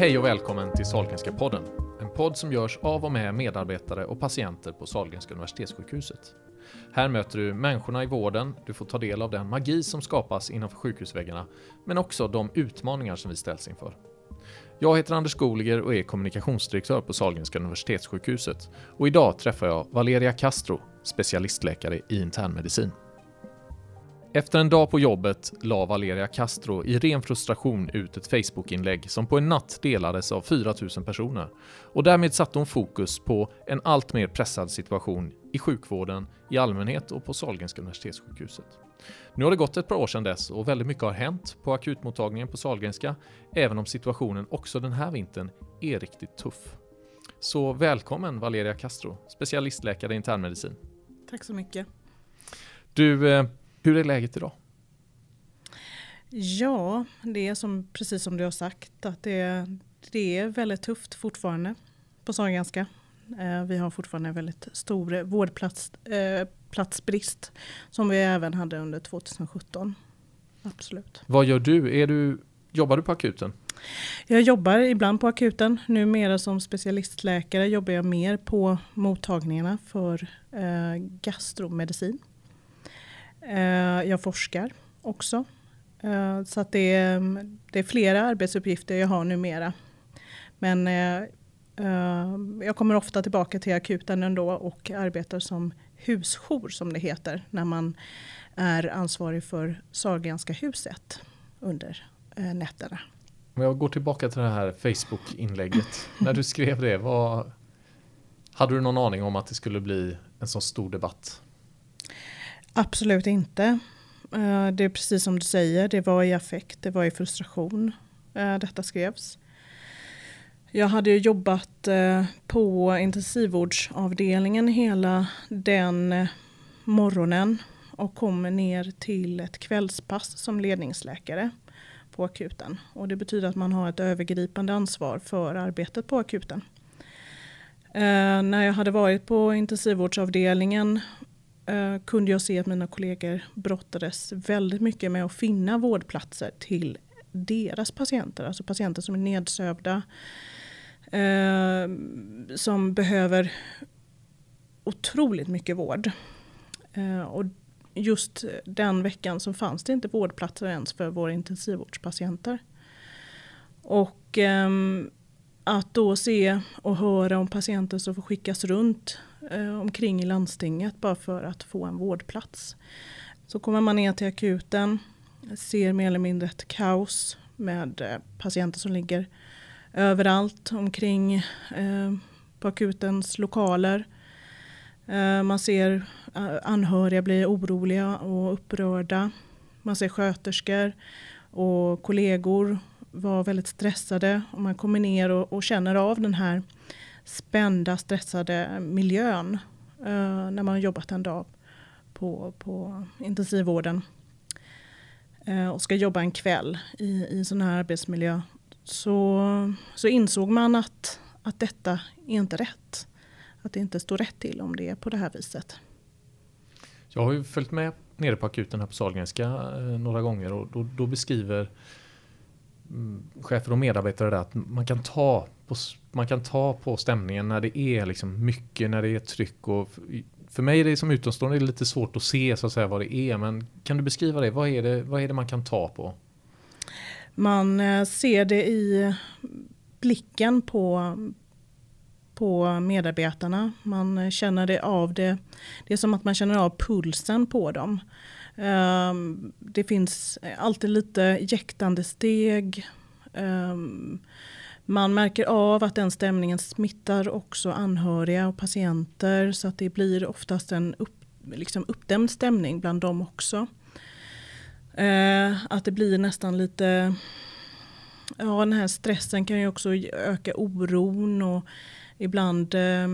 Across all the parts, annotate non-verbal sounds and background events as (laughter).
Hej och välkommen till Sahlgrenska podden. En podd som görs av och med medarbetare och patienter på Sahlgrenska Universitetssjukhuset. Här möter du människorna i vården, du får ta del av den magi som skapas innanför sjukhusväggarna, men också de utmaningar som vi ställs inför. Jag heter Anders Goliger och är kommunikationsdirektör på Sahlgrenska Universitetssjukhuset. Och idag träffar jag Valeria Castro, specialistläkare i internmedicin. Efter en dag på jobbet la Valeria Castro i ren frustration ut ett Facebook-inlägg som på en natt delades av 4000 personer. Och därmed satte hon fokus på en allt mer pressad situation i sjukvården i allmänhet och på Sahlgrenska Universitetssjukhuset. Nu har det gått ett par år sedan dess och väldigt mycket har hänt på akutmottagningen på Sahlgrenska, även om situationen också den här vintern är riktigt tuff. Så välkommen Valeria Castro, specialistläkare i internmedicin. Tack så mycket. Du, eh, hur är läget idag? Ja, det är som, precis som du har sagt att det, det är väldigt tufft fortfarande på Sahlgrenska. Eh, vi har fortfarande en väldigt stor vårdplatsbrist eh, som vi även hade under 2017. Absolut. Vad gör du? Är du jobbar du på akuten? Jag jobbar ibland på akuten. Numera som specialistläkare jobbar jag mer på mottagningarna för eh, gastromedicin. Eh, jag forskar också. Eh, så att det, är, mm, det är flera arbetsuppgifter jag har numera. Men eh, jag kommer ofta tillbaka till akuten ändå och arbetar som husjour som det heter. När man är ansvarig för Sahlgrenska huset under nätterna. Om jag går tillbaka till det här Facebook-inlägget. när du skrev det, vad, hade du någon aning om att det skulle bli en så stor debatt? Absolut inte. Eh, det är precis som du säger, det var i affekt, det var i frustration eh, detta skrevs. Jag hade jobbat eh, på intensivvårdsavdelningen hela den morgonen och kom ner till ett kvällspass som ledningsläkare på akuten. Och det betyder att man har ett övergripande ansvar för arbetet på akuten. när jag hade varit på intensivvårdsavdelningen Eh, kunde jag se att mina kollegor brottades väldigt mycket med att finna vårdplatser till deras patienter. Alltså patienter som är nedsövda. Eh, som behöver otroligt mycket vård. Eh, och just den veckan så fanns det inte vårdplatser ens för våra intensivvårdspatienter. Och eh, att då se och höra om patienter som får skickas runt eh, omkring i landstinget bara för att få en vårdplats. Så kommer man ner till akuten, ser mer eller mindre ett kaos med eh, patienter som ligger överallt omkring eh, på akutens lokaler. Eh, man ser eh, anhöriga bli oroliga och upprörda. Man ser sköterskor och kollegor vara väldigt stressade. Och man kommer ner och, och känner av den här spända, stressade miljön eh, när man har jobbat en dag på, på intensivvården eh, och ska jobba en kväll i, i en sån här arbetsmiljö så, så insåg man att, att detta är inte rätt. Att det inte står rätt till om det är på det här viset. Jag har ju följt med nere på akuten här på Sahlgrenska eh, några gånger och då, då beskriver Mm, chefer och medarbetare där att man kan ta på man kan ta på stämningen när det är liksom mycket, när det är tryck. Och för mig är det som utomstående är det lite svårt att se så att säga vad det är. Men kan du beskriva det? Vad är det, vad är det man kan ta på? Man eh, ser det i blicken på, på medarbetarna. Man eh, känner det av det. Det är som att man känner av pulsen på dem. Um, det finns alltid lite jäktande steg. Um, man märker av att den stämningen smittar också anhöriga och patienter så att det blir oftast en upp, liksom uppdämd stämning bland dem också. Uh, att det blir nästan lite, ja den här stressen kan ju också öka oron och ibland eh,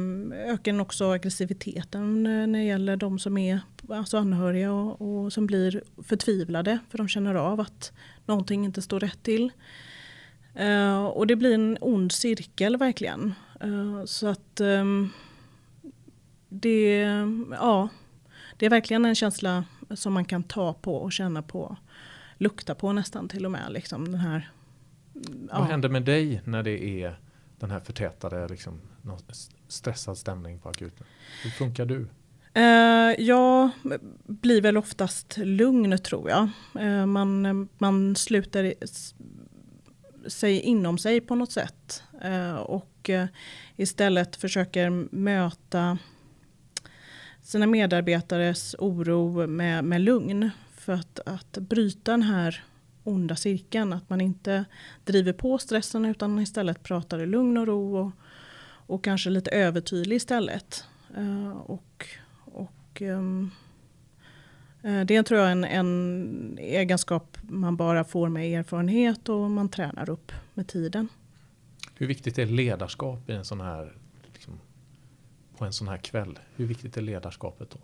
ökar den också aggressiviteten när det gäller de som är alltså anhöriga och, och som blir förtvivlade för de känner av att någonting inte står rätt till. Uh, och det blir en ond cirkel verkligen. Uh, så att um, det, ja, det är verkligen en känsla som man kan ta på och känna på. Lukta på nästan till och med. Liksom den här ja. Vad händer med dig när det är den här förtätade, liksom, stressad stämning på akuten? Hur funkar du? Eh, jag blir väl oftast lugn tror jag. Eh, man, man sluter sig inom sig på något sätt. Eh, och istället försöker möta sina medarbetares oro med, med lugn. För att, att bryta den här onda cirkeln. Att man inte driver på stressen utan istället pratar i lugn och ro. Och, och kanske lite övertydlig istället. Uh, och, och um, det tror jag är en, en egenskap man bara får med erfarenhet och man tränar upp med tiden. Hur viktigt är ledarskap i en sån här, liksom, på en sån här kväll? Hur viktigt är ledarskapet då?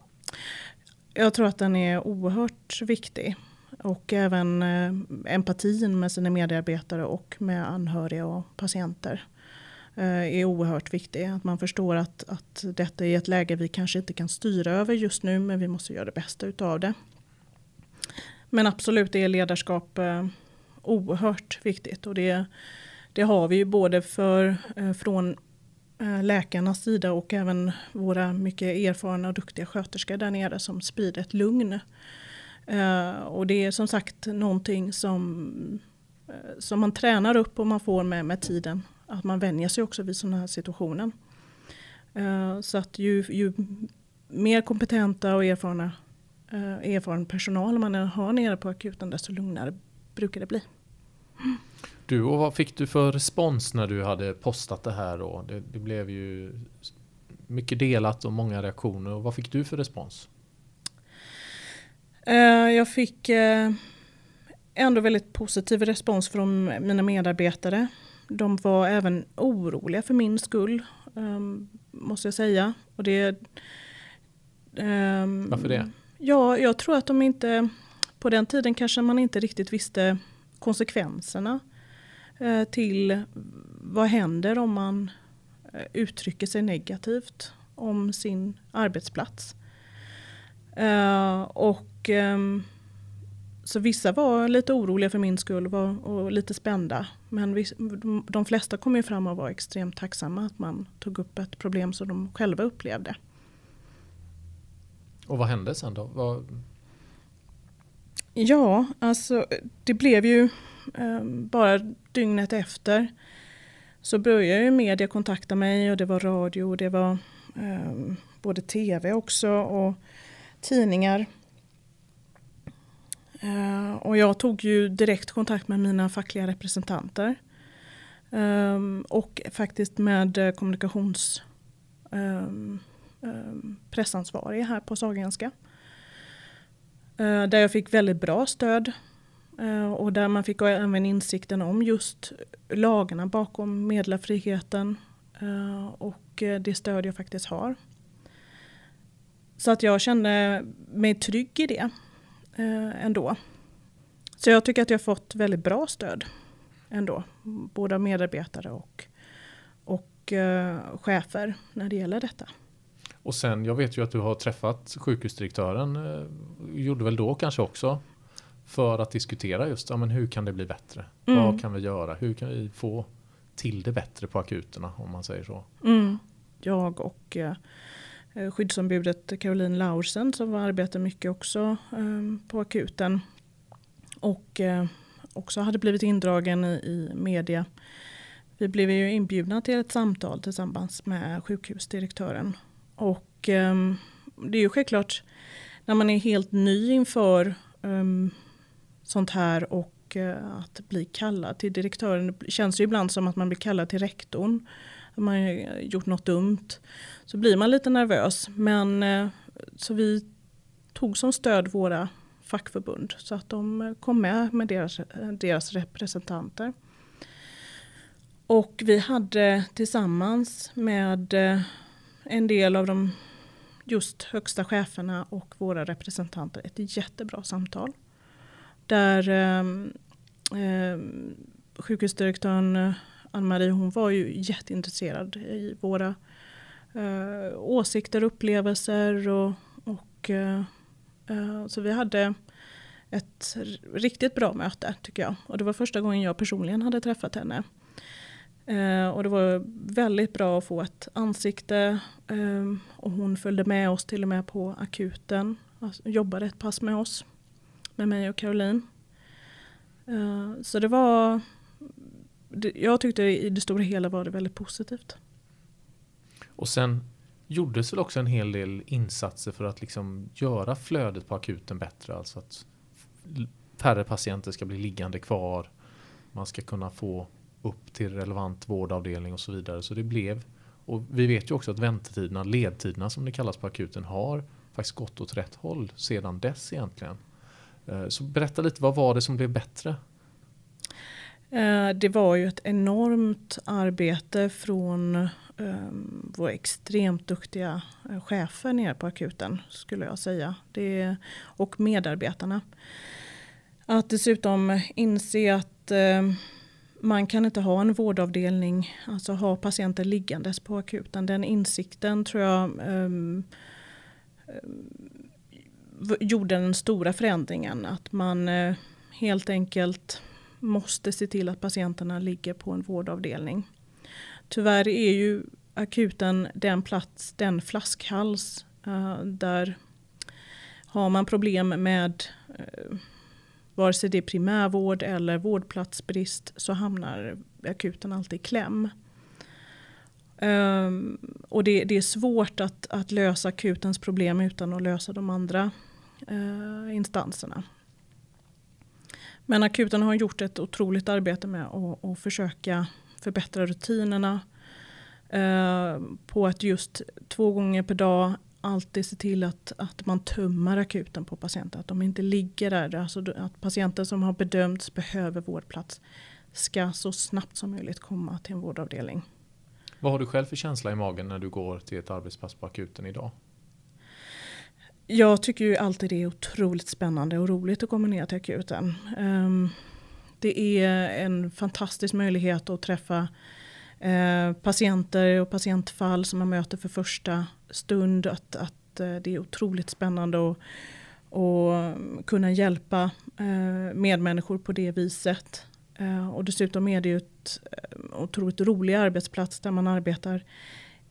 Jag tror att den är oerhört viktig. Och även eh, empatin med sina medarbetare och med anhöriga och patienter eh, Eh, är oerhört viktig. Att man förstår att, att detta är ett läge vi kanske inte kan styra över just nu men vi måste göra det bästa utav det. Men absolut är ledarskap eh, oerhört viktigt och det, det har vi ju både för, eh, från läkarnas sida och även våra mycket erfarna och duktiga sköterskor där nere som sprider ett lugn och det är som sagt någonting som, som man tränar upp och man får med, med tiden. Att man vänjer sig också vid sådana här situationer. Uh, så att ju, ju mer kompetenta och erfarna erfaren personal man har nere på akuten desto lugnare brukar det bli. Du, och vad fick du för respons när du hade postat det här? Och det, det blev ju mycket delat och många reaktioner. Och vad fick du för respons? Eh, jag fick eh, ändå väldigt positiv respons från mina medarbetare. De var även oroliga för min skull, ehm, måste jag säga. Och det, ehm, Varför det? Ja, jag tror att de inte... På den tiden kanske man inte riktigt visste konsekvenserna eh, till vad händer om man uttrycker sig negativt om sin arbetsplats. och och, um, så vissa var lite oroliga för min skull och lite spända. Men vi, de flesta kom ju fram och var extremt tacksamma att man tog upp ett problem som de själva upplevde. Och vad hände sen då? Vad... Ja, alltså det blev ju um, bara dygnet efter så började ju media kontakta mig och det var radio och det var um, både tv också och tidningar. Eh, och jag tog ju direkt kontakt med mina fackliga representanter. Eh, och faktiskt med eh, kommunikations ehm, ehm, pressansvarig här på Sahlgrenska. Eh, där jag fick väldigt bra stöd. Eh, och där man fick även insikten om just lagarna bakom meddelarfriheten. och det stöd jag faktiskt har. Så att jag kände mig trygg i det eh, ändå. Så jag tycker att jag fått väldigt bra stöd ändå. Både medarbetare och, och eh, chefer när det gäller detta. Och sen, jag vet ju att du har träffat sjukhusdirektören, eh, gjorde väl då kanske också, för att diskutera just ja, men hur kan det bli bättre? Mm. Vad kan vi göra? Hur kan vi få till det bättre på akuterna om man säger så? Mm. Jag och Eh, Eh, skyddsombudet Caroline Laursen som arbetar mycket också ehm, på akuten. Och eh, också hade blivit indragen i media. Vi blev ju inbjudna till ett samtal tillsammans med sjukhusdirektören. Och ehm, det är ju självklart när man är helt ny inför ehm, sånt här och eh, att bli kallad till direktören. Det känns ju ibland som att man blir kallad till rektorn man gjort något dumt. Så blir man lite nervös. Men eh, så vi tog som stöd våra fackförbund så att de eh, kom med med deras, eh, deras representanter. Och vi hade tillsammans med en del av de just högsta cheferna och våra representanter ett jättebra samtal. Där eh, sjukhusdirektören Ann-Marie hon var ju jätteintresserad i våra eh, åsikter och upplevelser. Och, och eh, eh, så vi hade ett riktigt bra möte tycker jag. Och det var första gången jag personligen hade träffat henne. Eh, och det var väldigt bra att få ett ansikte eh, och hon följde med oss till och med på akuten. Alltså, jobbade ett pass med oss, med mig och Caroline. Eh, så det var, jag tyckte i det stora hela var det väldigt positivt. Och sen gjordes väl också en hel del insatser för att liksom göra flödet på akuten bättre. Alltså att färre patienter ska bli liggande kvar. Man ska kunna få upp till relevant vårdavdelning och så vidare. Så det blev, och vi vet ju också att väntetiderna, ledtiderna som det kallas på akuten, har faktiskt gått åt rätt håll sedan dess egentligen. Eh, så berätta lite, vad var det som blev bättre? Eh, det var ju ett enormt arbete från ehm, um, våra extremt duktiga eh, chefer nere på akuten skulle jag säga. Det, och medarbetarna. Att dessutom inse att ehm, man kan inte ha en vårdavdelning, alltså ha patienter liggandes på akuten. Den insikten tror jag um, gjorde den stora förändringen. Att man uh, helt enkelt måste se till att patienterna ligger på en vårdavdelning. Tyvärr är ju akuten den plats, den flaskhals uh, där har man problem med uh, vare sig det är primärvård eller vårdplatsbrist så hamnar akuten alltid i kläm. Um, och det, det, är svårt att, att lösa akutens problem utan att lösa de andra uh, instanserna. Men akuten har gjort ett otroligt arbete med att, att försöka förbättra rutinerna. Eh, på att just två gånger per dag alltid se till att, att man tömmer akuten på patienter. Att de inte ligger där. Alltså att patienter som har bedömts behöver vårdplats ska så snabbt som möjligt komma till en vårdavdelning. Vad har du själv för känsla i magen när du går till ett arbetspass på akuten idag? Jag tycker ju alltid det är otroligt spännande och roligt att komma ner till akuten. Um, det är en fantastisk möjlighet att träffa eh, patienter och patientfall som man möter för första stund. Att, att eh, det är otroligt spännande att och kunna hjälpa eh, medmänniskor på det viset. Eh, och dessutom är det ju ett eh, otroligt rolig arbetsplats där man arbetar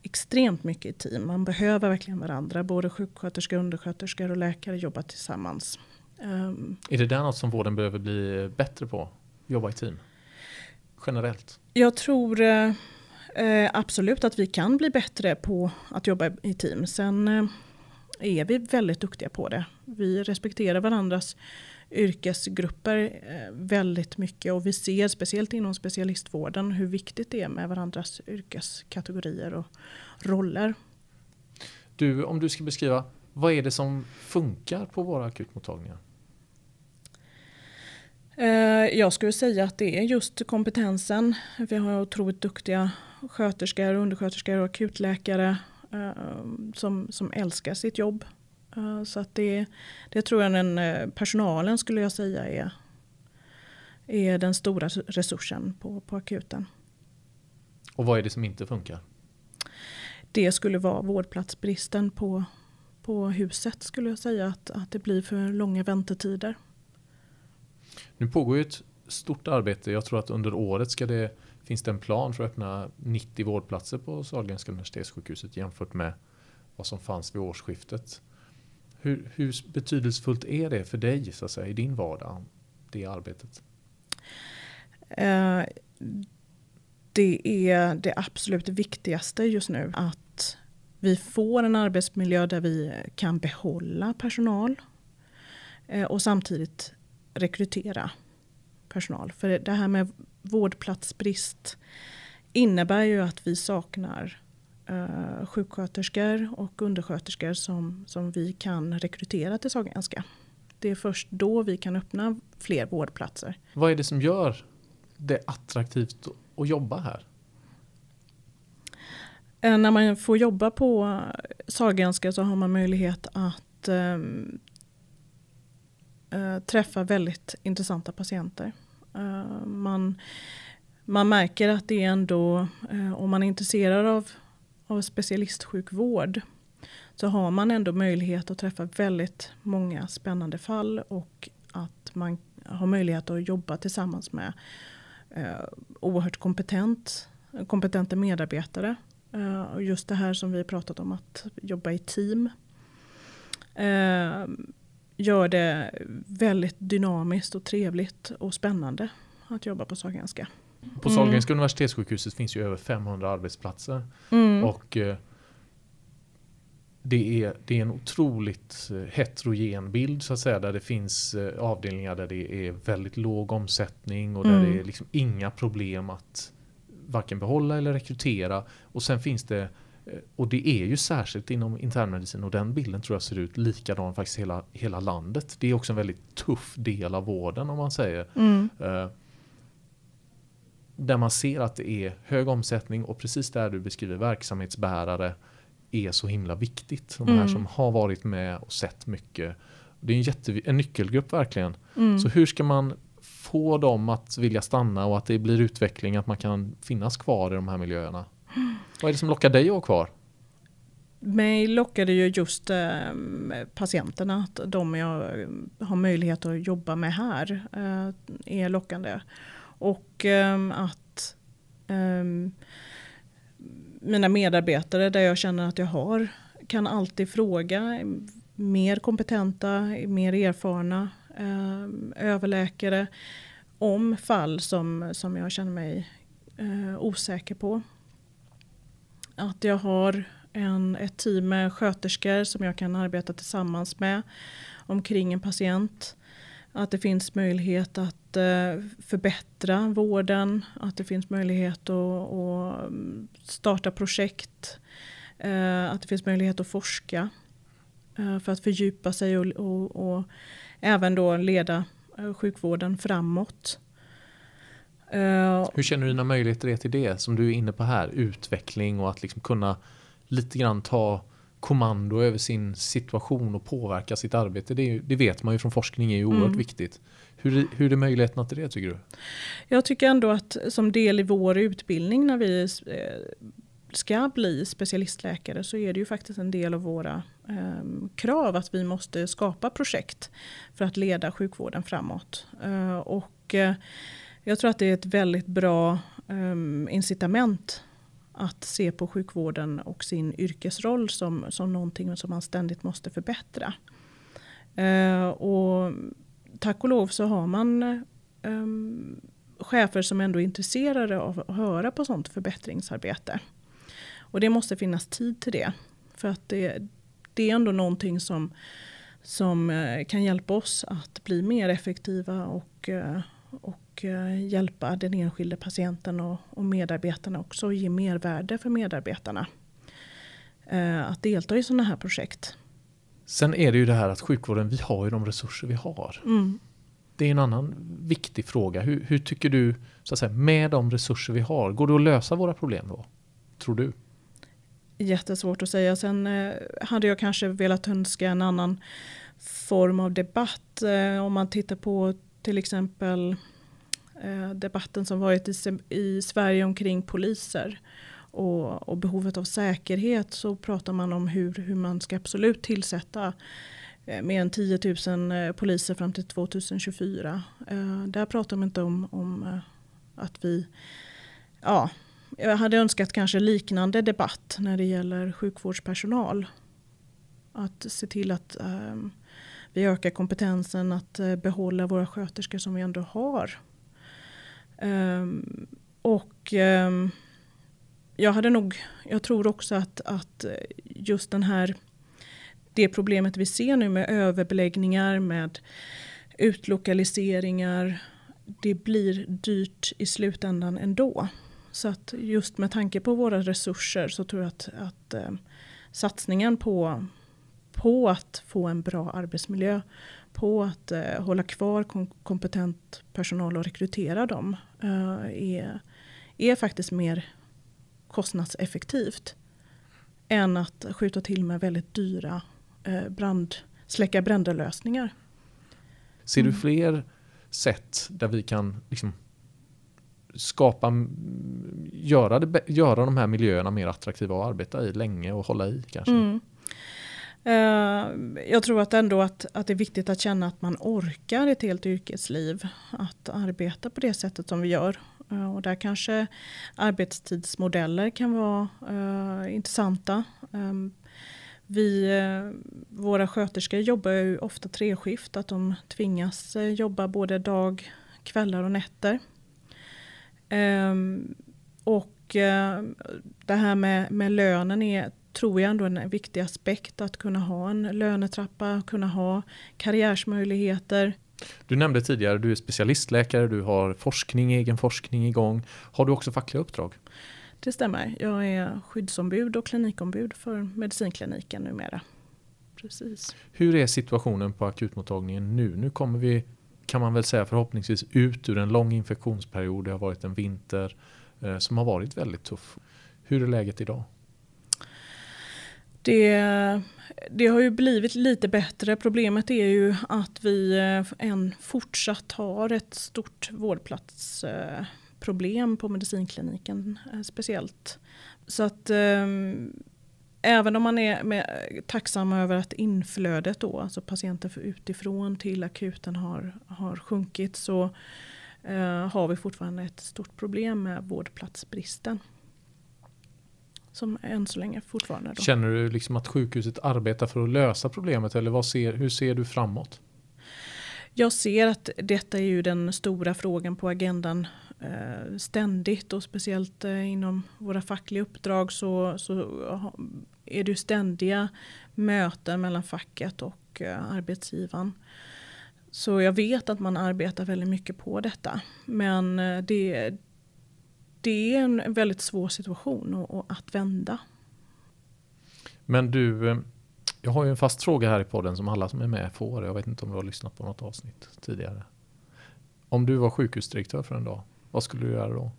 extremt mycket i team. Man behöver verkligen varandra. Både sjuksköterskor, undersköterskor och läkare jobbar tillsammans. Um, är det där något som vården behöver bli bättre på? Jobba i team? Generellt? Jag tror eh, absolut att vi kan bli bättre på att jobba i team. Sen eh, är vi väldigt duktiga på det. Vi respekterar varandras yrkesgrupper eh, väldigt mycket och vi ser speciellt inom specialistvården hur viktigt det är med varandras yrkeskategorier och roller. Du, om du ska beskriva, vad är det som funkar på våra akutmottagningar? Eh, jag skulle säga att det är just kompetensen. Vi har otroligt duktiga sköterskor, undersköterskor och akutläkare eh, som, som älskar sitt jobb så att det, det tror jag den eh, personalen skulle jag säga är, är den stora resursen på, på akuten. Och vad är det som inte funkar? Det skulle vara vårdplatsbristen på, på huset skulle jag säga att, att det blir för långa väntetider. Nu pågår ju ett stort arbete. Jag tror att under året ska det, finns det en plan för att öppna 90 vårdplatser på Sahlgrenska universitetssjukhuset jämfört med vad som fanns vid årsskiftet. Hur, hur betydelsefullt är det för dig så att säga, i din vardag, det arbetet? Eh, det är det absolut viktigaste just nu. Att vi får en arbetsmiljö där vi kan behålla personal eh, och samtidigt rekrytera personal. För det här med vårdplatsbrist innebär ju att vi saknar eh, sjuksköterskor och undersköterskor som, som vi kan rekrytera till Sahlgrenska. Det är först då vi kan öppna fler vårdplatser. Vad är det som gör det attraktivt att jobba här? Eh, när man får jobba på Sahlgrenska så har man möjlighet att ehm, eh, träffa väldigt intressanta patienter. Uh, man, man märker att det är ändå, uh, om man är intresserad av av specialistsjukvård så har man ändå möjlighet att träffa väldigt många spännande fall och att man har möjlighet att jobba tillsammans med eh, oerhört kompetent, kompetenta medarbetare. Eh, och just det här som vi pratat om att jobba i team. Eh, gör det väldigt dynamiskt och trevligt och spännande att jobba på Sahlgrenska. På Sahlgrenska mm. universitetssjukhuset finns ju över 500 arbetsplatser. Mm. Och eh, det är, det är en otroligt eh, heterogen bild så att säga. Där det finns eh, avdelningar där det är väldigt låg omsättning och där Mm. det är liksom inga problem att varken behålla eller rekrytera. Och sen finns det eh, och det är ju särskilt inom internmedicin och den bilden tror jag ser ut likadan faktiskt hela, hela landet. Det är också en väldigt tuff del av vården om man säger. Mm. Där man ser att det är hög omsättning och precis där du beskriver verksamhetsbärare är så himla viktigt. De här Mm. som har varit med och sett mycket. Det är en, jätte, en nyckelgrupp verkligen. Mm. Så hur ska man få dem att vilja stanna och att det blir utveckling, att man kan finnas kvar i de här miljöerna? Vad är det som lockar dig att vara kvar? Mig lockade ju just eh, patienterna, att de jag har möjlighet att jobba med här eh, är lockande. Och um, att um, mina medarbetare där jag känner att jag har kan alltid fråga mer kompetenta, mer erfarna eh, överläkare om fall som, som jag känner mig eh, osäker på. Att jag har en, ett team med sköterskor som jag kan arbeta tillsammans med omkring en patient. Att det finns möjlighet att eh, förbättra vården, att det finns möjlighet att, att mm, starta projekt, eh, att det finns möjlighet att forska eh, för att fördjupa sig och, och, och även då leda sjukvården framåt. Hur känner du dina möjligheter är till det som du är inne på här? Utveckling och att liksom kunna lite grann ta kommando över sin situation och påverka sitt arbete. Det, ju- det vet man ju från forskning är ju oerhört Mm. viktigt. Hur, är- hur är möjligheterna till det tycker du? Jag tycker ändå att som del i vår utbildning när vi eh, ska bli specialistläkare så är det ju faktiskt en del av våra eh, krav att vi måste skapa projekt för att leda sjukvården framåt. Eh, och eh, jag tror att det är ett väldigt bra eh, incitament att se på sjukvården och sin yrkesroll som, som någonting som man ständigt måste förbättra. Eh, och tack och lov så har man um, chefer som ändå är intresserade av att höra på sånt förbättringsarbete. Och det måste finnas tid till det. För att det, det är ändå någonting som, som eh, kan hjälpa oss att bli mer effektiva och, eh, och eh, hjälpa den enskilde patienten och, och medarbetarna också och ge mervärde för medarbetarna. Att delta i sådana här projekt. Sen är det ju det här att sjukvården, vi har ju de resurser vi har. Mm. Det är en annan viktig fråga. Hur, hur tycker du, så att säga, med de resurser vi har, går det att lösa våra problem då? Tror du? Jättesvårt att säga. Sen eh, hade jag kanske velat önska en annan form av debatt. Eh, om man tittar på till exempel eh, debatten som varit i, i Sverige omkring poliser och, och behovet av säkerhet så pratar man om hur, hur man ska absolut tillsätta eh, mer än 10 000 eh, poliser fram till 2024. Eh, där pratar man inte om, om att vi ja, jag hade önskat kanske liknande debatt när det gäller sjukvårdspersonal. Att se till att ehm, vi ökar kompetensen att behålla våra sköterskor som vi ändå har. Ehm, och ehm, jag hade nog, jag tror också att, att just den här, det problemet vi ser nu med överbeläggningar, med utlokaliseringar, det blir dyrt i slutändan ändå. Så att just med tanke på våra resurser så tror jag att, att eh, satsningen på, på att få en bra arbetsmiljö, på att eh, hålla kvar kom, kompetent personal och rekrytera dem eh, är, är faktiskt mer kostnadseffektivt än att skjuta till med väldigt dyra eh, brand, släcka bränderlösningar. Ser du Mm. fler sätt där vi kan liksom skapa, göra, det, göra de här miljöerna mer attraktiva att arbeta i länge och hålla i kanske? Mm. Eh, jag tror att ändå att, att det är viktigt att känna att man orkar ett helt yrkesliv. Att arbeta på det sättet som vi gör. Eh, och där kanske arbetstidsmodeller kan vara uh, intressanta. Um, vi, uh, våra sköterskor jobbar ju ofta treskift, att de tvingas uh, jobba både dag, kvällar och nätter. Um, och det här med, med lönen är tror jag ändå en viktig aspekt att kunna ha en lönetrappa, kunna ha karriärsmöjligheter. Du nämnde tidigare, du är specialistläkare, du har forskning, egen forskning igång. Har du också fackliga uppdrag? Det stämmer. Jag är skyddsombud och klinikombud för medicinkliniken numera. Precis. Hur är situationen på akutmottagningen nu? Nu kommer vi, kan man väl säga förhoppningsvis, ut ur en lång infektionsperiod. Det har varit en vinter eh, som har varit väldigt tuff. Hur är läget idag? Det, det har ju blivit lite bättre. Problemet är ju att vi eh, än fortsatt har ett stort vårdplatsproblem eh, på medicinkliniken eh, speciellt. Så att även om man är med, tacksam över att inflödet då, alltså patienter utifrån till akuten har, har sjunkit så har vi fortfarande ett stort problem med vårdplatsbristen som än så länge fortfarande. Då. Känner du liksom att sjukhuset arbetar för att lösa problemet eller vad ser, hur ser du framåt? Jag ser att detta är ju den stora frågan på agendan eh, ständigt och speciellt eh, inom våra fackliga uppdrag så, så är det ju ständiga möten mellan facket och eh, arbetsgivaren. Så jag vet att man arbetar väldigt mycket på detta. Men eh, det, det är en väldigt svår situation att vända. Men du, eh, jag har ju en fast fråga här i podden som alla som är med får. Jag vet inte om du har lyssnat på något avsnitt tidigare. Om du var sjukhusdirektör för en dag, vad skulle du göra då?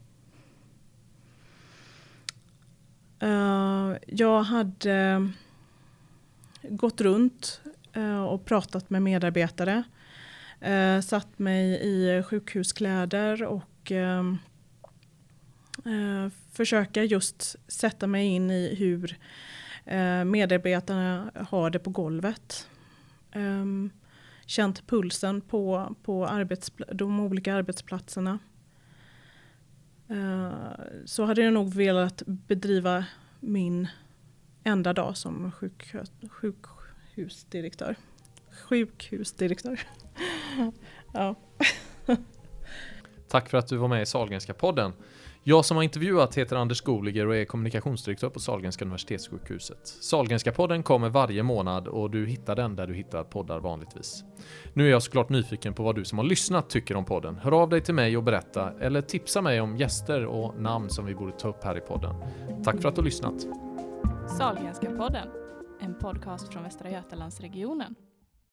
Uh, jag hade gått runt uh, och pratat med medarbetare. Uh, satt mig i sjukhuskläder och eh, Eh, försöka just sätta mig in i hur eh, medarbetarna har det på golvet. Eh, känt pulsen på, på de olika arbetsplatserna. Eh, så hade jag nog velat bedriva min enda dag som sjuk, sjukhusdirektör. Sjukhusdirektör. (laughs) ja. Tack för att du var med i Sahlgrenska podden. Jag som har intervjuat heter Anders Goliger och är kommunikationsdirektör på Sahlgrenska Universitetssjukhuset. Sahlgrenska podden kommer varje månad och du hittar den där du hittar poddar vanligtvis. Nu är jag såklart nyfiken på vad du som har lyssnat tycker om podden. Hör av dig till mig och berätta, eller tipsa mig om gäster och namn som vi borde ta upp här i podden. Tack för att du har lyssnat. Sahlgrenska podden, en podcast från Västra Götalandsregionen.